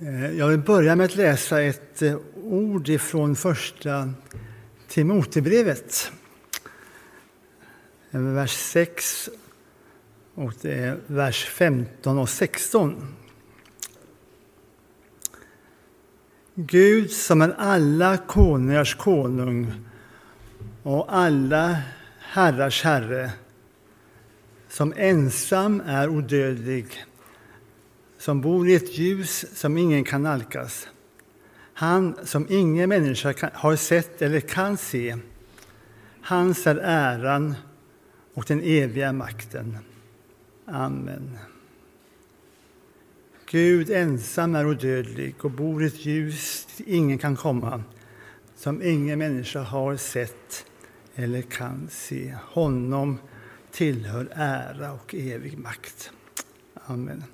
Eh, jag vill börja med att läsa ett eh, ord ifrån första Timotebrevet. Vers 6 och det är vers 15 och 16. Gud som är alla konungars konung och alla herrars herre, som ensam är odödlig som bor i ett ljus som ingen kan nalkas. Han som ingen människa har sett eller kan se. Hans är äran och den eviga makten. Amen. Gud ensam är odödlig och bor i ett ljus dit ingen kan komma, som ingen människa har sett eller kan se. Honom tillhör ära och evig makt. Amen.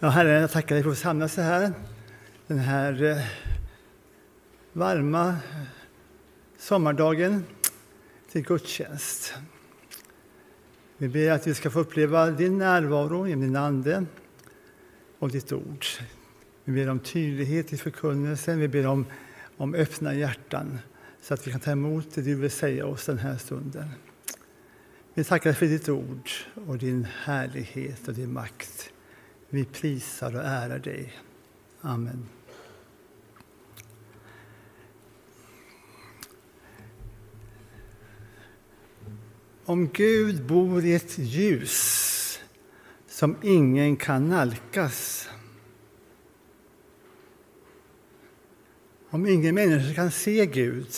Ja, Herre, jag tackar dig för att få samlas här den här eh, varma sommardagen till gudstjänst. Vi ber att vi ska få uppleva din närvaro genom din Ande och ditt ord. Vi ber om tydlighet i förkunnelsen, vi ber om, om öppna hjärtan så att vi kan ta emot det du vill säga oss den här stunden. Vi tackar för ditt ord och din härlighet och din makt. Vi prisar och ärar dig. Amen. Om Gud bor i ett ljus som ingen kan nalkas om ingen människa kan se Gud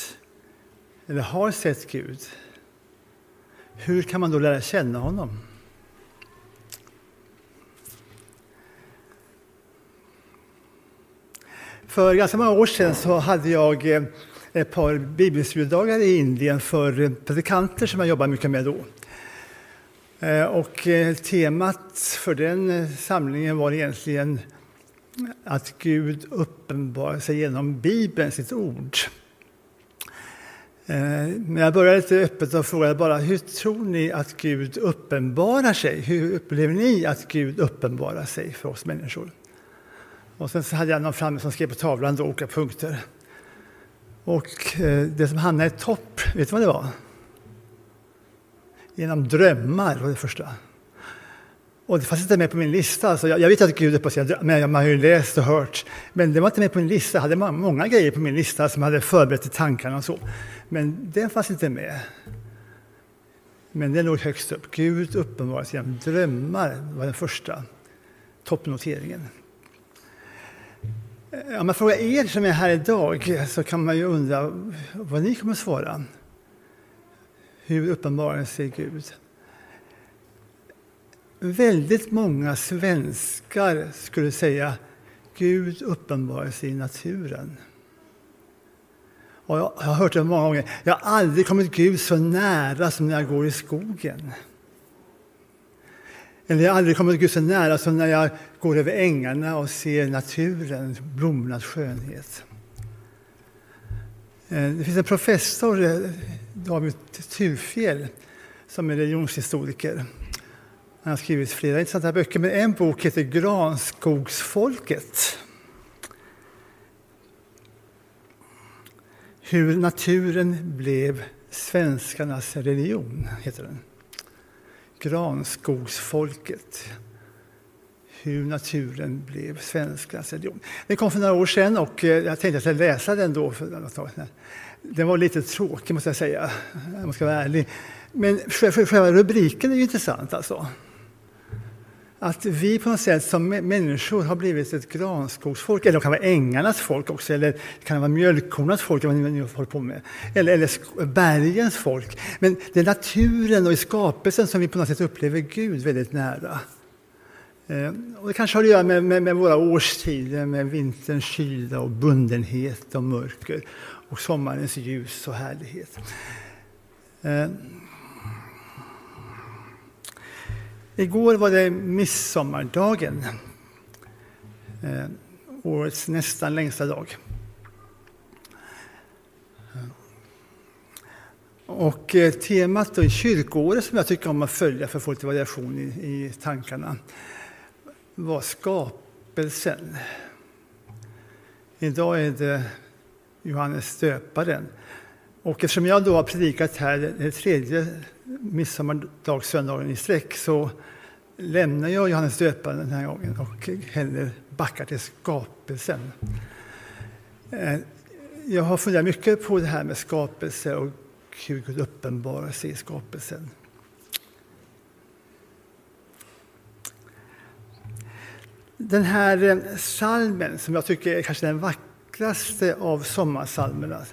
eller har sett Gud hur kan man då lära känna honom? För ganska många år sedan så hade jag eh, ett par bibelstudiedagar i Indien för eh, predikanter som jag jobbar mycket med då. Eh, och temat för den samlingen var egentligen att Gud uppenbarar sig genom Bibeln, sitt ord. Men jag började lite öppet och frågade bara, hur tror ni att Gud uppenbarar sig? Hur upplever ni att Gud uppenbarar sig för oss människor? Och sen så hade jag någon framme som skrev på tavlan då, olika punkter. Och eh, det som hamnade i topp, vet du vad det var? Genom drömmar var det första. Och det fanns inte med på min lista. Alltså jag, jag vet att Gud är på sina men man har ju läst och hört. Men det var inte med på min lista. Jag hade många grejer på min lista som jag hade förberett i tankarna och så. Men det fanns inte med. Men det låg högst upp. Gud uppenbaras genom drömmar var den första toppnoteringen. Om man frågar er som är här idag så kan man ju undra vad ni kommer att svara. Hur uppenbarar sig Gud? Väldigt många svenskar skulle säga Gud uppenbarar sig i naturen. Och jag har hört det många gånger. Jag har aldrig kommit Gud så nära som när jag går i skogen. Eller jag har aldrig kommit Gud så nära som när jag går över ängarna och ser naturen, blommornas skönhet. Eh, det finns en professor, eh, David Tufjell, som är religionshistoriker. Han har skrivit flera intressanta böcker, men en bok heter Granskogsfolket. Hur naturen blev svenskarnas religion, heter den. Granskogsfolket. Hur naturen blev svenskans religion. Den kom för några år sedan och eh, jag tänkte att jag skulle läsa den då. Den var lite tråkig måste jag säga, jag ska vara ärlig. Men själva rubriken är ju intressant alltså. Att vi på något sätt som människor har blivit ett granskogsfolk, eller det kan vara ängarnas folk också, eller det kan vara mjölkkornas folk, vad ni håller på med, eller, eller bergens folk. Men det är naturen och i skapelsen som vi på något sätt upplever Gud väldigt nära. Eh, och det kanske har att göra med, med, med våra årstider, med vinterns kyla och bundenhet och mörker och sommarens ljus och härlighet. Eh, Igår var det midsommardagen, eh, årets nästan längsta dag. Och eh, temat då i kyrkoåret som jag tycker om att följa för att få lite variation i, i tankarna var skapelsen. Idag är det Johannes döparen. Och eftersom jag då har predikat här den tredje midsommardagsöndagen i sträck så lämnar jag Johannes döparen den här gången och hellre backar till skapelsen. Eh, jag har funderat mycket på det här med skapelse och hur Gud uppenbarar sig i skapelsen. Den här eh, salmen som jag tycker är kanske den vackraste av sommarsalmerna,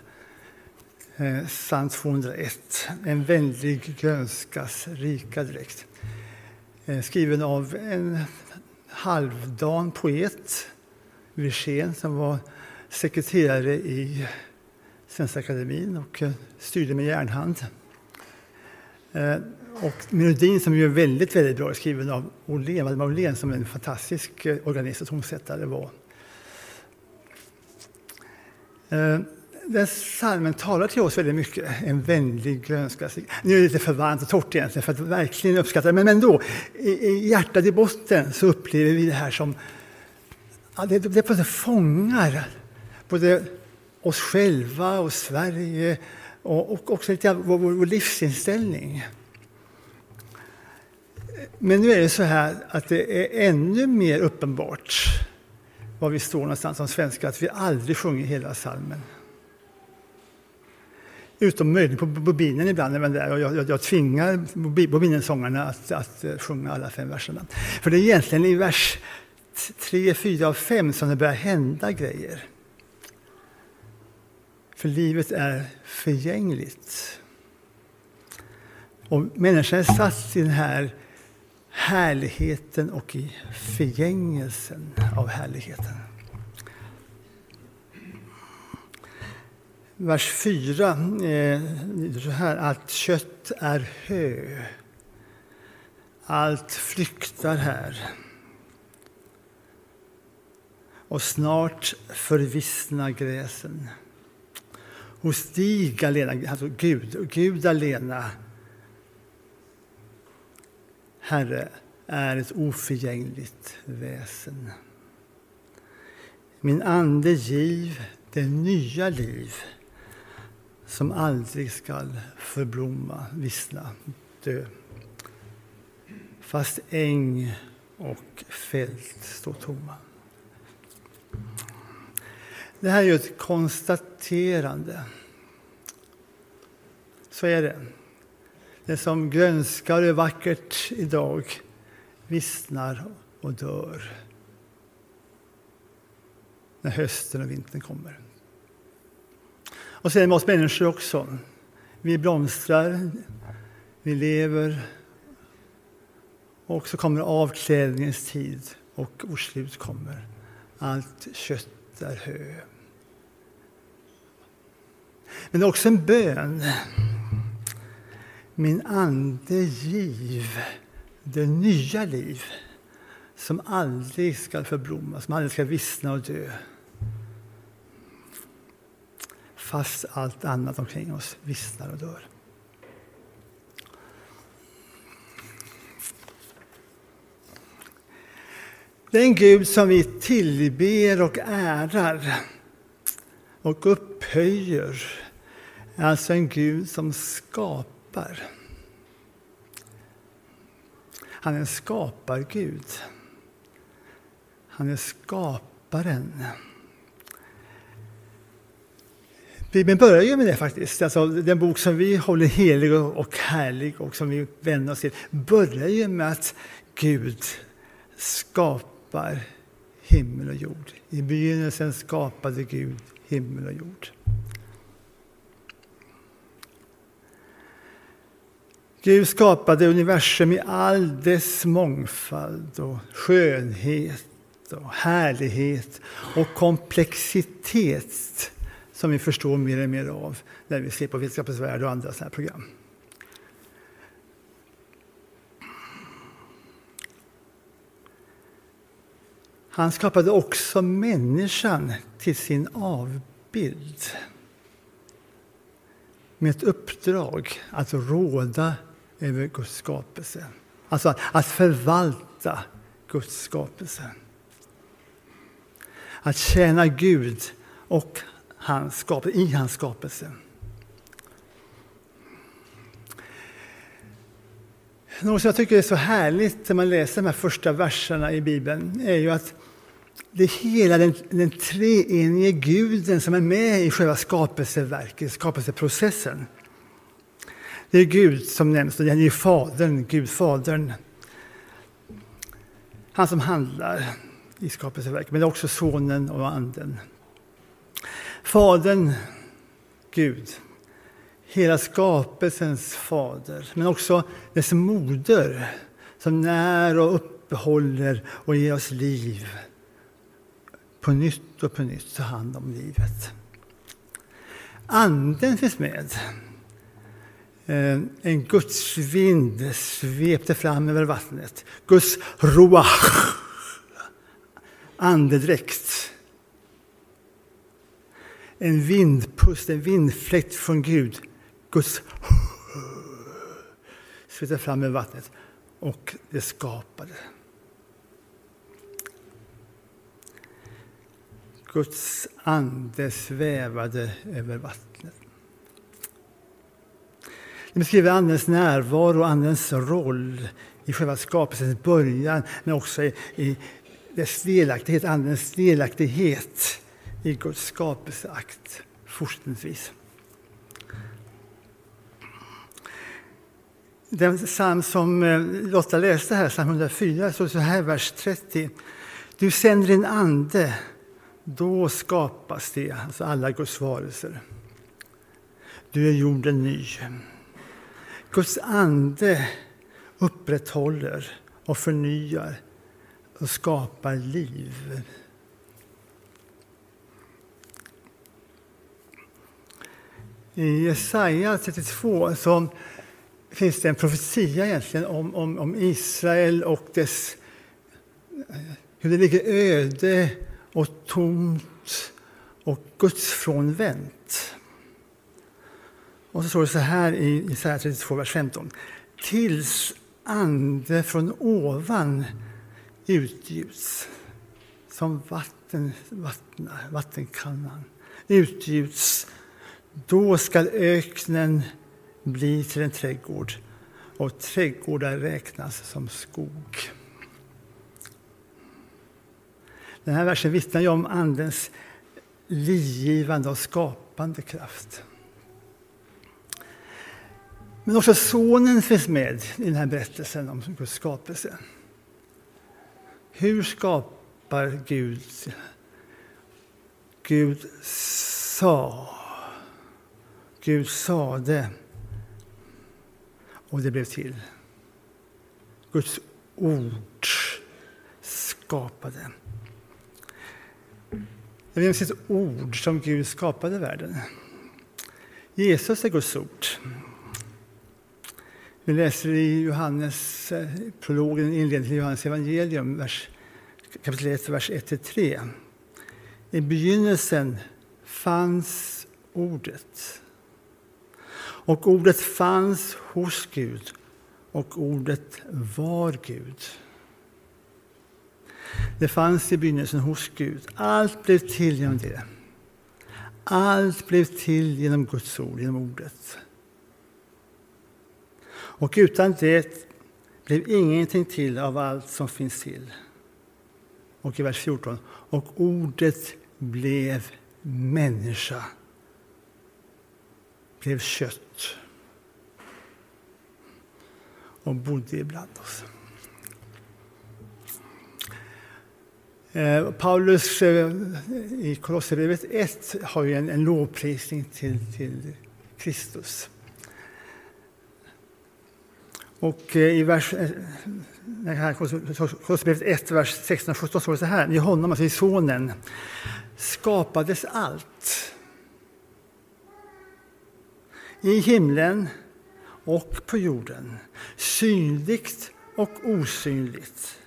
Eh, psalm 201, En vänlig grönskas rika dräkt. Eh, skriven av en halvdan poet, Wirsén, som var sekreterare i Svenska Akademin och eh, styrde med järnhand. Och melodin som är väldigt, väldigt bra är skriven av Åhlén, Valdemar Åhlén som en fantastisk organist och tonsättare var. Den salmen talar till oss väldigt mycket. En vänlig grönska. Nu är det lite för varmt och torrt egentligen för att verkligen uppskatta det. Men ändå, i hjärtat i botten så upplever vi det här som... Ja, det, det på fångar både oss själva och Sverige och, och också lite vår, vår livsinställning. Men nu är det så här att det är ännu mer uppenbart var vi står någonstans som svenskar, att vi aldrig sjunger hela salmen. Utom möjligen på bobinen ibland, även där, och jag, jag, jag tvingar bobinensångarna att, att eh, sjunga alla fem verserna. För det är egentligen i vers 3, 4 och 5 som det börjar hända grejer. För livet är förgängligt. Och människan är satt i den här härligheten och i förgängelsen av härligheten. Vers 4 eh, så här, allt kött är hö. Allt flyktar här. Och snart förvissna gräsen. Hos dig, Galena, alltså Gud, Gud alena Herre, är ett oförgängligt väsen. Min ande giv det nya liv som aldrig skall förblomma, vissna, dö. Fast äng och fält står tomma. Det här är ju ett konstaterande. Så är det. Det som grönskar och är vackert idag vissnar och dör när hösten och vintern kommer. Och så är det med oss människor också. Vi blomstrar, vi lever och så kommer avklädningens tid och vårt slut kommer. Allt kött är hö. Men det är också en bön min ande giv det nya liv som aldrig ska förblomma, som aldrig ska vissna och dö. Fast allt annat omkring oss vissnar och dör. Den Gud som vi tillber och ärar och upphöjer är alltså en Gud som skapar. Han är en skapargud. Han är skaparen. Bibeln börjar ju med det faktiskt. Alltså, den bok som vi håller helig och härlig och som vi vänder oss till börjar ju med att Gud skapar himmel och jord. I begynnelsen skapade Gud himmel och jord. Gud skapade universum i all dess mångfald och skönhet och härlighet och komplexitet som vi förstår mer och mer av när vi ser på Vetenskapens värld och andra sådana här program. Han skapade också människan till sin avbild med ett uppdrag att råda över Guds skapelse. Alltså att förvalta Guds skapelse. att tjäna Gud och hans skapelse, i hans skapelse. Något som jag tycker är så härligt när man läser de här första verserna i Bibeln är ju att det är hela den, den treenige guden som är med i själva skapelseverket, skapelseprocessen. Det är Gud som nämns, och det är Fadern, Gud, Fadern. Han som handlar i skapelseverket, men också Sonen och Anden. Fadern, Gud, hela skapelsens fader, men också dess moder som när och uppehåller och ger oss liv. På nytt och på nytt tar hand om livet. Anden finns med. Eh, en Guds vind svepte fram över vattnet. Guds roach, andedräkt. En vindpust, en vindfläkt från Gud Guds svettade fram i vattnet och det skapade. Guds ande svävade över vattnet. Det beskriver Andens närvaro och Andens roll i själva skapelsens början, men också i dess delaktighet, Andens delaktighet i Guds skapelseakt fortsättningsvis. Den psalm som eh, Lotta läste här, psalm 104, står så här, vers 30. Du sänder din ande, då skapas det, alltså alla Guds varelser. Du är jorden ny. Guds ande upprätthåller och förnyar och skapar liv. I Jesaja 32 så finns det en profetia egentligen om, om, om Israel och dess, hur det ligger öde och tomt och gudsfrånvänt. Och så står det så här i Jesaja 32, vers 15. Tills ande från ovan utgjuts som vatten, vattnar, vattenkannan utgjuts, då skall öknen bli till en trädgård och trädgårdar räknas som skog. Den här versen vittnar ju om Andens livgivande och skapande kraft. Men också Sonen finns med i den här berättelsen om Guds skapelse. Hur skapar Gud? Gud sa. Gud sade och det blev till. Guds ord skapade. Det är sitt ord som Gud skapade världen. Jesus är Guds ord. Vi läser i Johannes, prologen, inledningen till Johannes evangelium, vers, kapitel 1, vers 1-3. I begynnelsen fanns Ordet. Och ordet fanns hos Gud och ordet var Gud. Det fanns i begynnelsen hos Gud. Allt blev till genom det. Allt blev till genom Guds ord, genom ordet. Och utan det blev ingenting till av allt som finns till. Och i vers 14. Och ordet blev människa blev kött och bodde ibland oss. Eh, Paulus eh, i Kolosserbrevet 1 har ju en, en lovprisning till, till Kristus. Och eh, i vers, Kolosserbrevet 1, vers 16 och 17 står det så här. I honom, alltså i Sonen, skapades allt i himlen och på jorden, synligt och osynligt.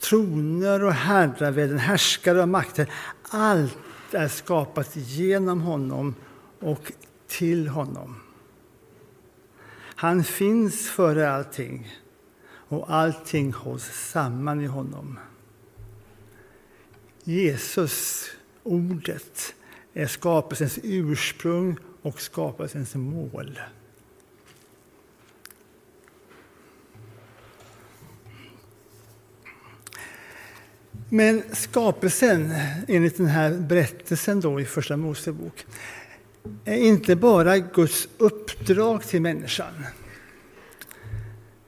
Troner och herravälden, härskare och makter, allt är skapat genom honom och till honom. Han finns före allting och allting hålls samman i honom. Jesus, ordet, är skapelsens ursprung och skapelsens mål. Men skapelsen, enligt den här berättelsen då i Första Mosebok, är inte bara Guds uppdrag till människan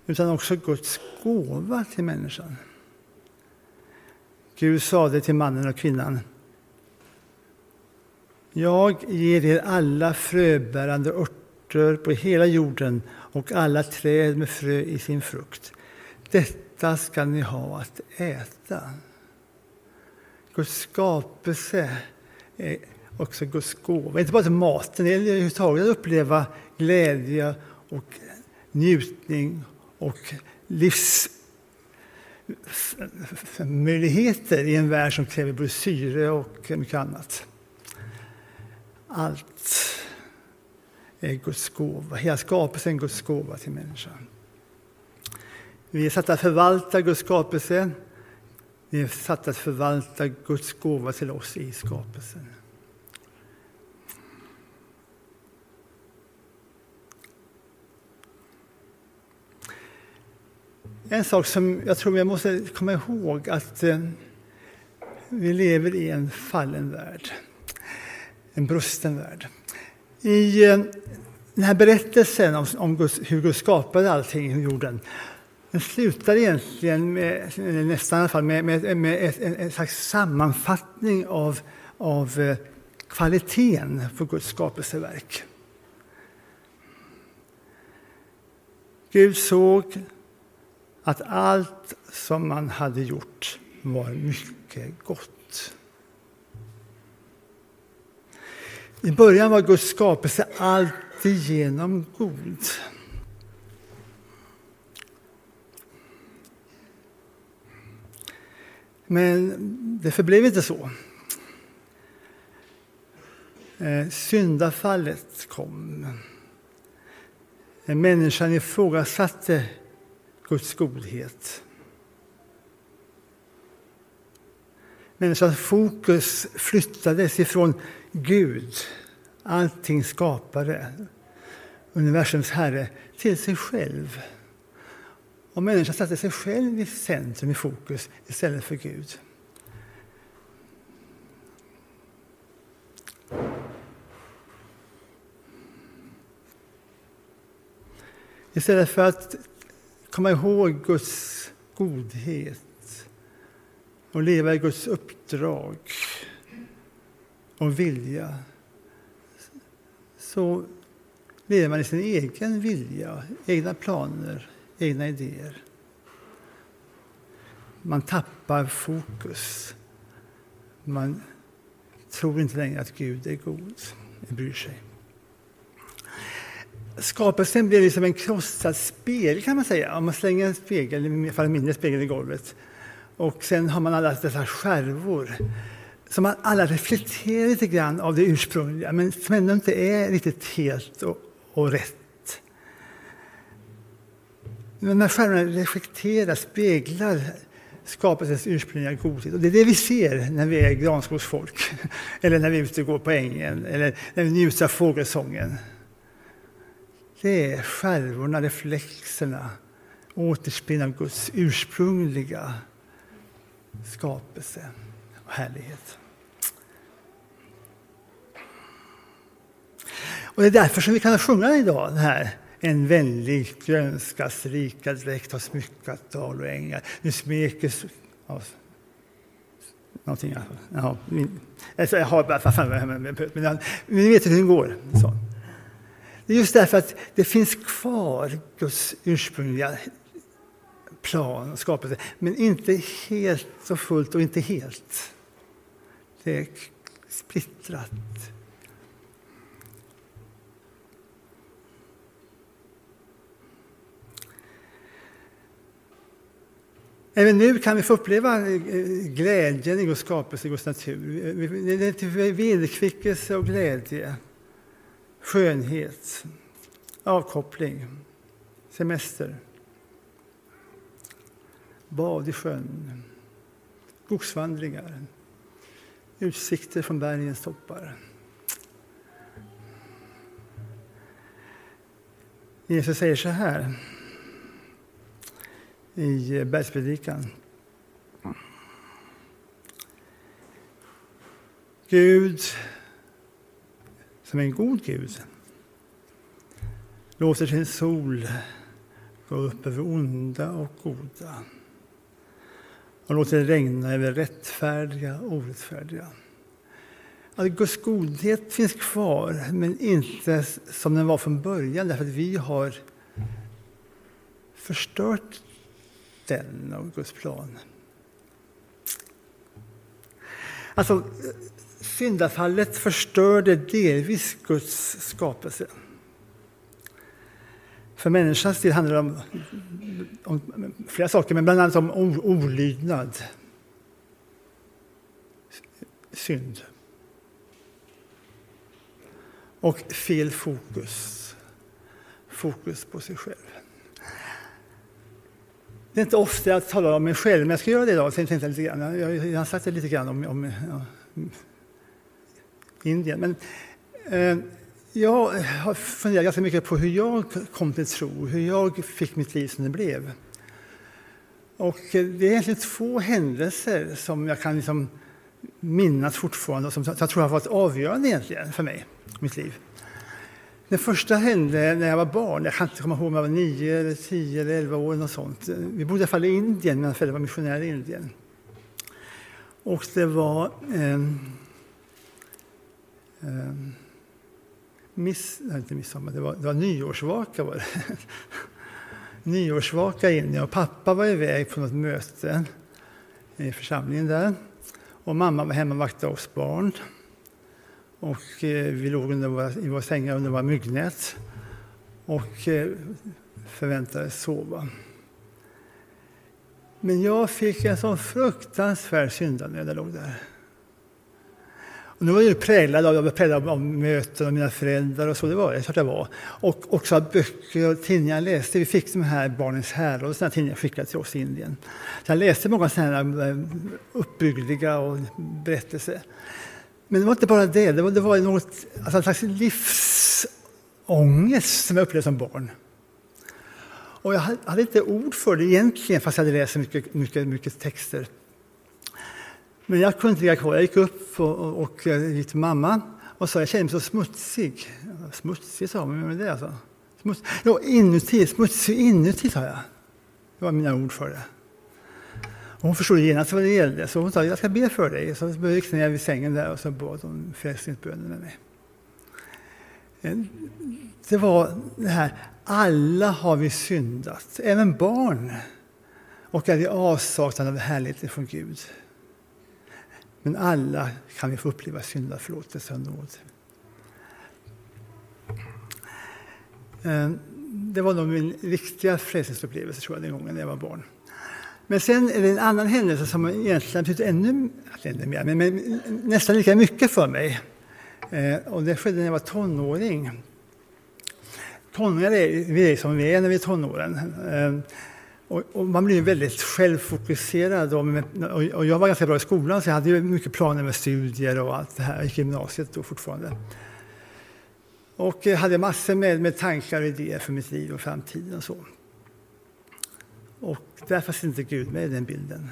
utan också Guds gåva till människan. Gud sade till mannen och kvinnan jag ger er alla fröbärande örter på hela jorden och alla träd med frö i sin frukt. Detta ska ni ha att äta. Guds skapelse är också Guds gåva. Inte bara till maten, det är överhuvudtaget att uppleva glädje och njutning och livsmöjligheter i en värld som kräver både syre och mycket annat. Allt är Guds gåva. Hela skapelsen är Guds gåva till människan. Vi är satta att förvalta Guds skapelse vi är satta att förvalta Guds gåva till oss i skapelsen. En sak som jag tror jag måste komma ihåg att eh, vi lever i en fallen värld. En brusten värld. I eh, den här berättelsen om, om Guds, hur Gud skapade allting i jorden den slutar egentligen, med, nästan i alla fall, med, med, med ett, en slags sammanfattning av, av eh, kvaliteten på Guds skapelseverk. Gud såg att allt som man hade gjort var mycket gott. I början var Guds skapelse alltigenom god. Men det förblev inte så. Eh, syndafallet kom. Människan ifrågasatte Guds godhet. Människans fokus flyttades ifrån Gud, allting skapare, universums Herre, till sig själv. Och människan satte sig själv i centrum, i fokus, istället för Gud. Istället för att komma ihåg Guds godhet och leva i Guds uppdrag och vilja så lever man i sin egen vilja, egna planer, egna idéer. Man tappar fokus. Man tror inte längre att Gud är god, bryr sig. Skapelsen blir liksom en krossad spegel kan man säga. Om man slänger en spegel, i alla fall en mindre spegel i golvet. Och sen har man alla dessa skärvor som alla reflekterar lite grann av det ursprungliga men som ändå inte är riktigt helt och, och rätt. Men när skärmarna reflekterar, speglar skapelsens ursprungliga godhet. Och det är det vi ser när vi är granskogsfolk, eller när vi är ute och går på ängen, eller när vi njuter av fågelsången. Det är skärvorna, reflexerna, återspeglar av Guds ursprungliga skapelse och härlighet. Och det är därför som vi kan sjunga idag, den här en vänlig grönskas rika dräkt har smyckat dal och ängar. Nu smekes... Ja, någonting. Ja, min, alltså, jag har bara fan, men, men ni vet hur det går. Så. Det är just därför att det finns kvar Guds ursprungliga plan och skapelse, men inte helt och fullt och inte helt. Det är splittrat. Även nu kan vi få uppleva eh, eh, glädjen i Guds skapelse, i Guds natur. Det är till vederkvickelse och glädje, skönhet, avkoppling, semester, bad i sjön, skogsvandringar, Utsikter från bergens toppar. Jesus säger så här i bergspredikan. Gud, som är en god Gud, låter sin sol gå upp över onda och goda och låter det regna över rättfärdiga och orättfärdiga. Att Guds godhet finns kvar, men inte som den var från början därför att vi har förstört den av Guds plan. Alltså, syndafallet förstörde delvis Guds skapelse. För människans del handlar det om, om flera saker, men bland annat om olydnad. Synd. Och fel fokus. Fokus på sig själv. Det är inte ofta jag talar om mig själv, men jag ska göra det idag. Jag, tänkte lite grann. jag, jag har sagt det lite grann om, om ja, Indien. Men, eh, jag har funderat ganska mycket på hur jag kom till tro, hur jag fick mitt liv som det blev. Och eh, det är egentligen två händelser som jag kan liksom minnas fortfarande och som jag tror har varit avgörande egentligen för mig, mitt liv. Den första hände när jag var barn. Jag kan inte komma ihåg om jag var nio, eller tio eller elva år. Något sånt. Vi bodde i alla fall i Indien, mina föräldrar var missionärer i Indien. Och det var eh, eh, miss, nej, inte midsommar, det var, det var nyårsvaka. Var det. nyårsvaka inne och pappa var iväg på något möte i församlingen där. Och mamma var hemma och vaktade oss barn. Och eh, vi låg under våra, i våra sängar under våra myggnät och eh, förväntades sova. Men jag fick en sån fruktansvärd syndanöd när jag låg där. Och nu var jag präglad av, jag var präglad av möten och mina föräldrar och så, det var det, klart jag var. Och också av böcker och tidningar jag läste. Vi fick de här Barnens härad och sådana tidningar skickade till oss i Indien. Så jag läste många sådana här eh, uppbyggliga och berättelser. Men det var inte bara det, det var, det var något, alltså en slags livsångest som jag upplevde som barn. Och jag hade inte ord för det egentligen, fast jag hade läst mycket, mycket, mycket texter. Men jag kunde inte ligga kvar. Jag gick upp och, och, och eh, gick till mamma och sa jag känner mig så smutsig. Smutsig sa hon, men det alltså? Smuts, jo, inuti, smutsig inuti sa jag. Det var mina ord för det. Och hon förstod genast vad det gällde, så hon sa jag ska be för dig. Så jag gick liksom ner vid sängen där och så bad hon frälsningsbönen med mig. Eh, det var det här, alla har vi syndat, även barn, och är i avsaknad av härlighet från Gud. Men alla kan vi få uppleva syndaförlåtelse och nåd. Eh, det var nog min riktiga frälsningsupplevelse tror jag, den gången när jag var barn. Men sen är det en annan händelse som egentligen betyder ännu, alltså ännu mer, men, men nästan lika mycket för mig. Eh, och det skedde när jag var tonåring. Tonåringar är vi är som vi är när vi är tonåren. Eh, och, och, man blir väldigt självfokuserad. Och, och, jag var ganska bra i skolan så jag hade mycket planer med studier och allt det här. Jag gick i gymnasiet då fortfarande. Och jag hade massor med, med tankar och idéer för mitt liv och framtiden och så. Och där fanns inte Gud med i den bilden.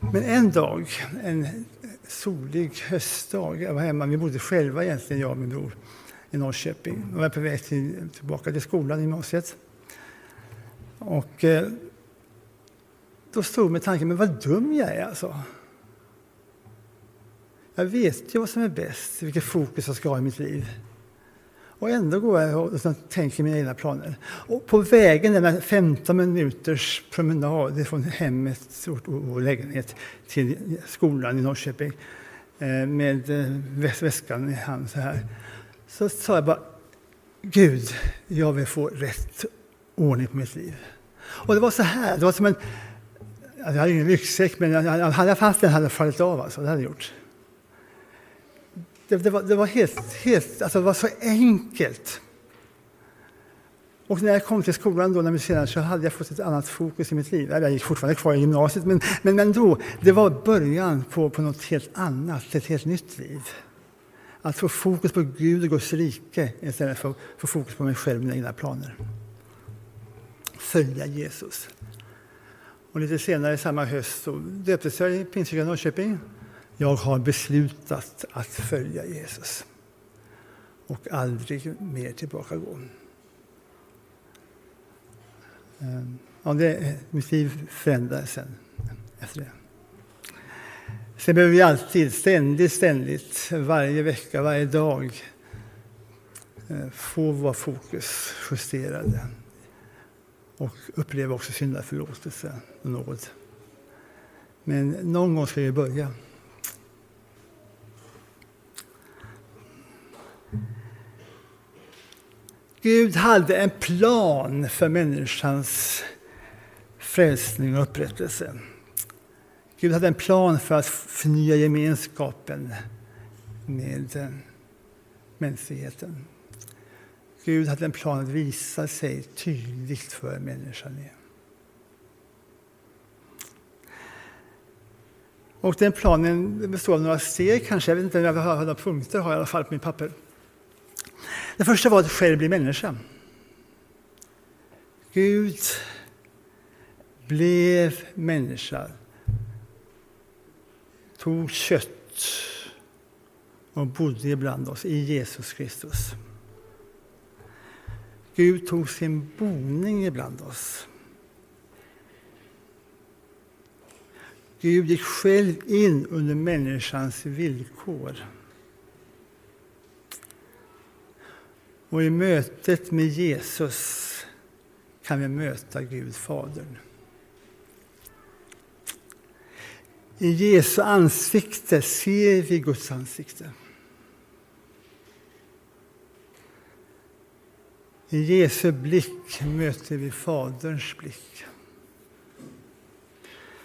Men en dag, en solig höstdag, jag var hemma, vi bodde själva egentligen, jag och min bror, i Norrköping. Jag var på väg till, tillbaka till skolan, i gymnasiet. Och eh, då stod mig tanken, men vad dum jag är alltså. Jag vet ju vad som är bäst, vilket fokus jag ska ha i mitt liv. Och ändå går jag och liksom tänker mina egna planer. Och på vägen, den 15 minuters promenad från hemmet och lägenhet till skolan i Norrköping eh, med eh, väskan i hand så här, så sa jag bara Gud, jag vill få rätt ordning på mitt liv. Och det var så här, det var som en... Alltså, jag hade ingen ryggsäck, men jag hade fast den hade fallit av. Alltså, det hade gjort. Det, det, var, det var helt, helt, alltså det var så enkelt. Och när jag kom till skolan då, när senare, så hade jag fått ett annat fokus i mitt liv. Jag gick fortfarande kvar i gymnasiet, men, men, men då, det var början på, på något helt annat, ett helt nytt liv. Att få fokus på Gud och Guds rike istället för att få fokus på mig själv och mina egna planer. Följa Jesus. Och lite senare samma höst så döptes jag i Pingstkyrkan Norrköping. Jag har beslutat att följa Jesus och aldrig mer tillbaka gå. Ehm, ja, det, mitt liv förändrades sen efter det. Sen behöver vi alltid, ständigt, ständigt, varje vecka, varje dag eh, få vår fokus justerade och uppleva också syndaförlåtelse och nåd. Men någon gång ska vi börja. Gud hade en plan för människans frälsning och upprättelse. Gud hade en plan för att förnya gemenskapen med mänskligheten. Gud hade en plan att visa sig tydligt för människan. Och den planen består av några steg kanske. Jag vet inte, jag har några punkter har jag i alla fall på mitt papper. Det första var att själv bli människa. Gud blev människa, tog kött och bodde ibland oss i Jesus Kristus. Gud tog sin boning ibland oss. Gud gick själv in under människans villkor. Och i mötet med Jesus kan vi möta Gud Fadern. I Jesu ansikte ser vi Guds ansikte. I Jesu blick möter vi Faderns blick.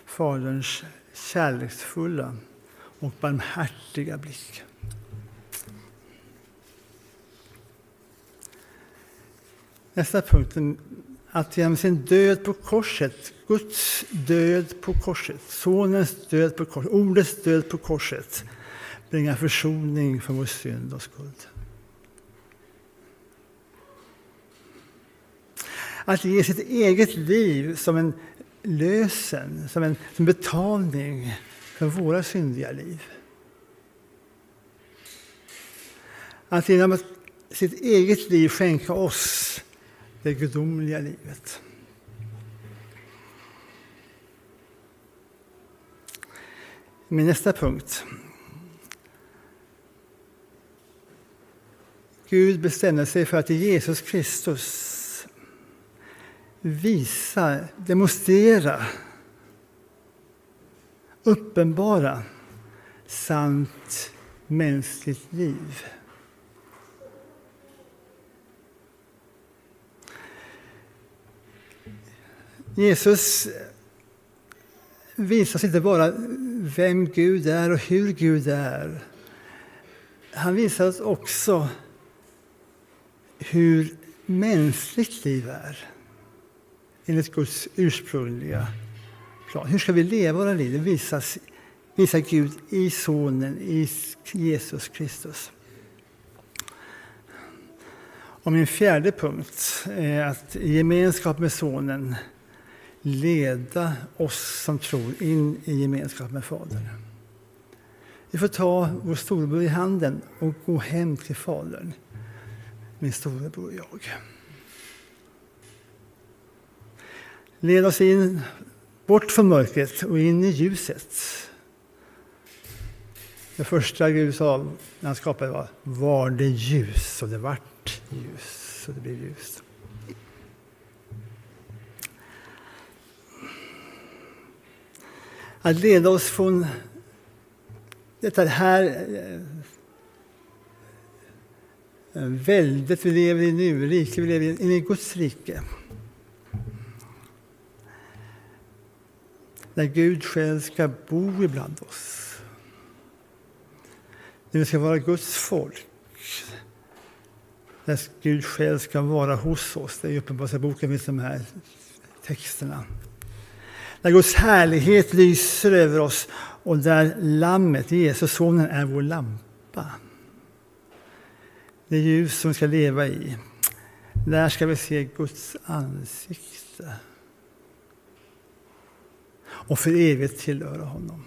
Faderns kärleksfulla och barmhärtiga blick. Nästa punkt, att genom sin död på korset, Guds död på korset, Sonens död på korset, Ordets död på korset, bringa försoning för vår synd och skuld. Att ge sitt eget liv som en lösen, som en som betalning för våra syndiga liv. Att genom sitt eget liv skänka oss det gudomliga livet. Min nästa punkt. Gud bestämde sig för att i Jesus Kristus visa, demonstrera, uppenbara sant mänskligt liv. Jesus visar inte bara vem Gud är och hur Gud är. Han visar oss också hur mänskligt liv är enligt Guds ursprungliga plan. Hur ska vi leva våra liv? Det visas, visar Gud i Sonen, i Jesus Kristus. Och min fjärde punkt är att i gemenskap med Sonen leda oss som tror in i gemenskap med Fadern. Vi får ta vår storebror i handen och gå hem till Fadern, min storebror och jag. Leda oss in, bort från mörkret och in i ljuset. Det första Gud sa när han skapade var var det ljus och det vart ljus och det blev ljus. Att leda oss från detta här eh, eh, väldet vi lever i nu, riket vi lever i, in i Guds rike. Där Gud själv ska bo ibland oss. När vi ska vara Guds folk. där Gud själv ska vara hos oss. Det är i Uppenbarelseboken finns de här texterna. Där Guds härlighet lyser över oss och där Lammet, Jesus, sonen, är vår lampa. Det ljus som vi ska leva i. Där ska vi se Guds ansikte och för evigt tillhöra honom.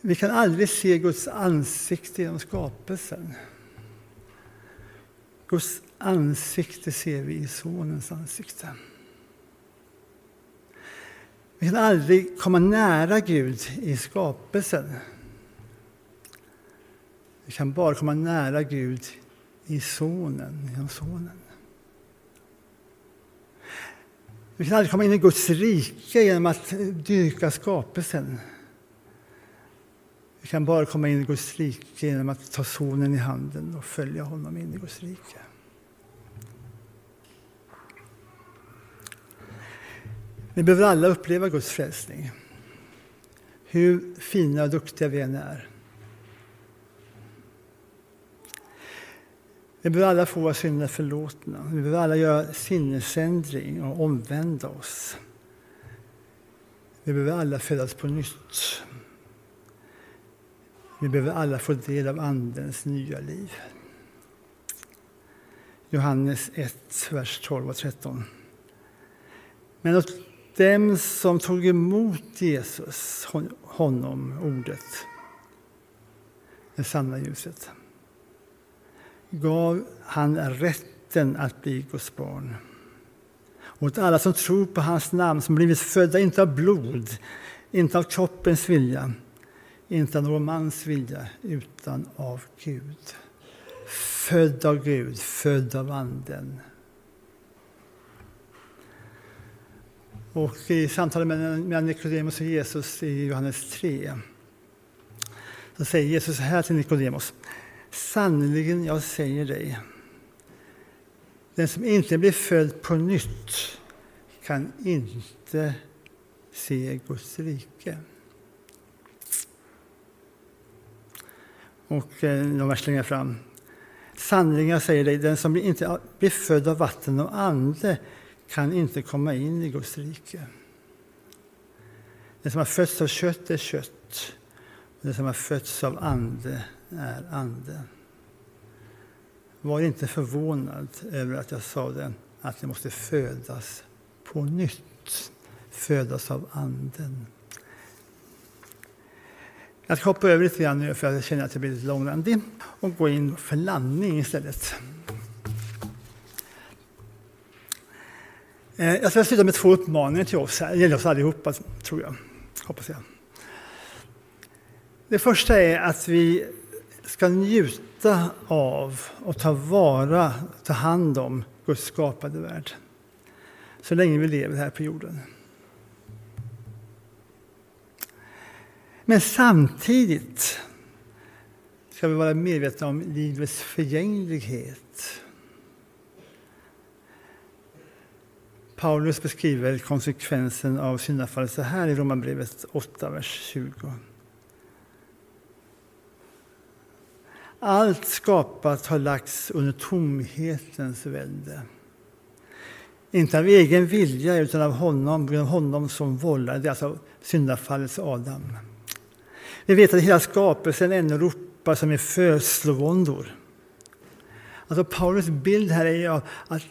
Vi kan aldrig se Guds ansikte genom skapelsen. Guds ansikte ser vi i Sonens ansikte. Vi kan aldrig komma nära Gud i skapelsen. Vi kan bara komma nära Gud i Sonen, genom Sonen. Vi kan aldrig komma in i Guds rike genom att dyrka skapelsen. Vi kan bara komma in i Guds rike genom att ta Sonen i handen och följa honom in i Guds rike. Vi behöver alla uppleva Guds frälsning. Hur fina och duktiga vi än är. Vi behöver alla få våra synder förlåtna. Vi behöver alla göra sinnesändring och omvända oss. Vi behöver alla födas på nytt. Vi behöver alla få del av Andens nya liv. Johannes 1, vers 12 och 13. Men åt dem som tog emot Jesus, honom, ordet, det sanna ljuset, gav han rätten att bli Guds barn. Åt alla som tror på hans namn, som blivit födda inte av blod, inte av kroppens vilja, inte av någon mans vilja, utan av Gud. Född av Gud, född av Anden. Och i samtalet mellan Nikodemus och Jesus i Johannes 3 så säger Jesus så här till Nikodemus. Sannerligen, jag säger dig, den som inte blir född på nytt kan inte se Guds rike. Och eh, de här vers längre fram. Sannerligen, jag säger dig, den som inte blir född av vatten och ande kan inte komma in i Guds rike. Den som har fötts av kött är kött, och den som har fötts av ande är ande. Var inte förvånad över att jag sa det, att det måste födas på nytt, födas av Anden. Jag ska hoppa över lite grann nu för jag känner att jag blir lite långrandig och gå in för landning istället. Eh, jag ska sluta med två uppmaningar till oss. Det gäller oss allihopa, tror jag. Hoppas jag. Det första är att vi ska njuta av och ta vara, ta hand om Guds skapade värld. Så länge vi lever här på jorden. Men samtidigt ska vi vara medvetna om livets förgänglighet. Paulus beskriver konsekvensen av syndafallet så här i Romarbrevet 8, vers 20. Allt skapat har lagts under tomhetens välde. Inte av egen vilja, utan av honom, av honom som vållade. Det är alltså syndafallets Adam. Vi vet att hela skapelsen ännu ropar som i födslovåndor. Alltså Paulus bild här är att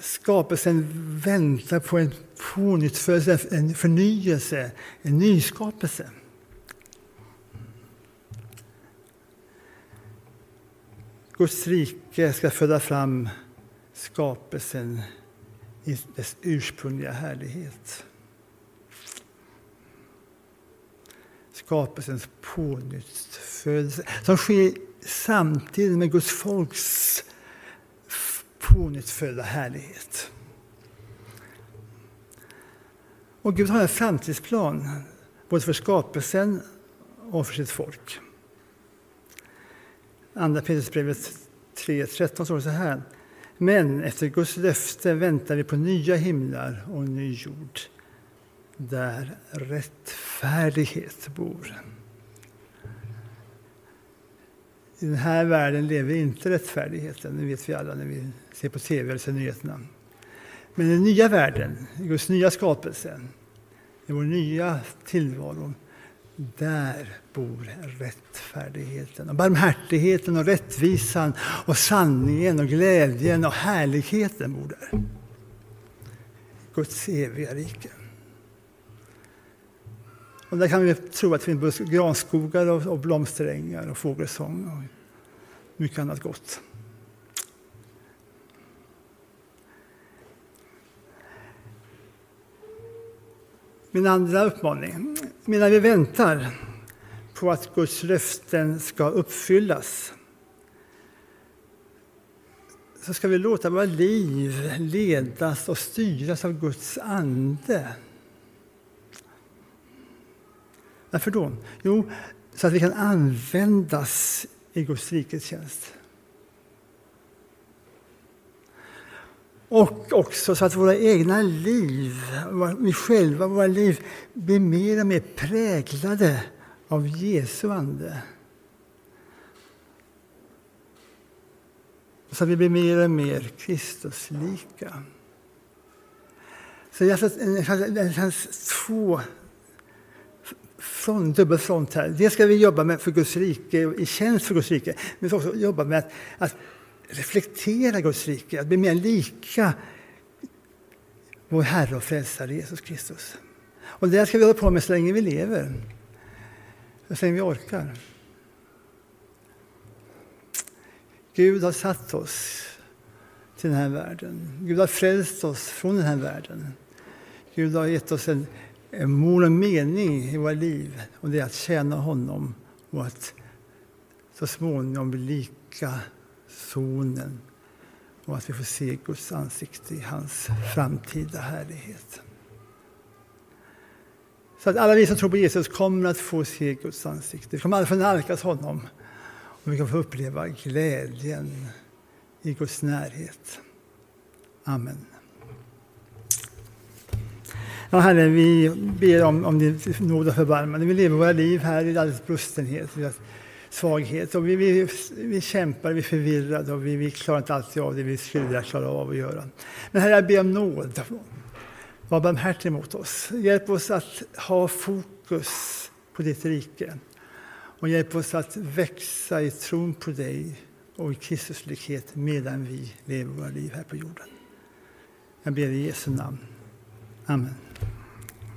skapelsen väntar på en pånyttfödelse, en förnyelse, en nyskapelse. Guds rike ska föda fram skapelsen i dess ursprungliga härlighet. Skapelsens pånyttfödelse som sker samtidigt med Guds folks pånyttfödda härlighet. Och Gud har en framtidsplan både för skapelsen och för sitt folk. Andra Petrusbrevet 3.13 står det så här. Men efter Guds löfte väntar vi på nya himlar och ny jord där rättfärdighet bor. I den här världen lever inte rättfärdigheten, det vet vi alla när vi ser på tv eller ser nyheterna. Men i den nya världen, i Guds nya skapelse, i vår nya tillvaro, där bor rättfärdigheten och barmhärtigheten och rättvisan och sanningen och glädjen och härligheten bor där. Guds eviga rike. Och där kan vi tro att det finns granskogar och, och blomsterängar och fågelsång och mycket annat gott. Min andra uppmaning. Medan vi väntar på att Guds löften ska uppfyllas så ska vi låta våra liv ledas och styras av Guds ande. Varför då? Jo, så att vi kan användas i Guds rikets tjänst. Och också så att våra egna liv, vi själva, våra liv, blir mer och mer präglade av Jesu ande. Så att vi blir mer och mer Kristuslika. Så det känns två front, dubbel front här. Det ska vi jobba med för Guds rike, i tjänst för Guds rike. Men vi ska också jobba med att, att reflektera Guds rike, att bli mer lika vår Herre och Frälsare Jesus Kristus. Och det ska vi hålla på med så länge vi lever, så länge vi orkar. Gud har satt oss till den här världen. Gud har frälst oss från den här världen. Gud har gett oss en, en mål och mening i våra liv och det är att tjäna honom och att så småningom bli lika Sonen och att vi får se Guds ansikte i hans framtida härlighet. Så att alla vi som tror på Jesus kommer att få se Guds ansikte. Vi kommer att få nalkas honom och vi kan få uppleva glädjen i Guds närhet. Amen. Ja, Herre, vi ber om, om din nåd och förbarmande. Vi lever våra liv här i alldeles brustenhet svaghet. Och vi, vi, vi kämpar, vi är förvirrade och vi, vi klarar inte alltid av det vi skulle vilja klara av att göra. Men Herre, jag ber om nåd. Var barmhärtig mot oss. Hjälp oss att ha fokus på ditt rike. Och hjälp oss att växa i tron på dig och i Kristuslikhet medan vi lever våra liv här på jorden. Jag ber i Jesu namn. Amen.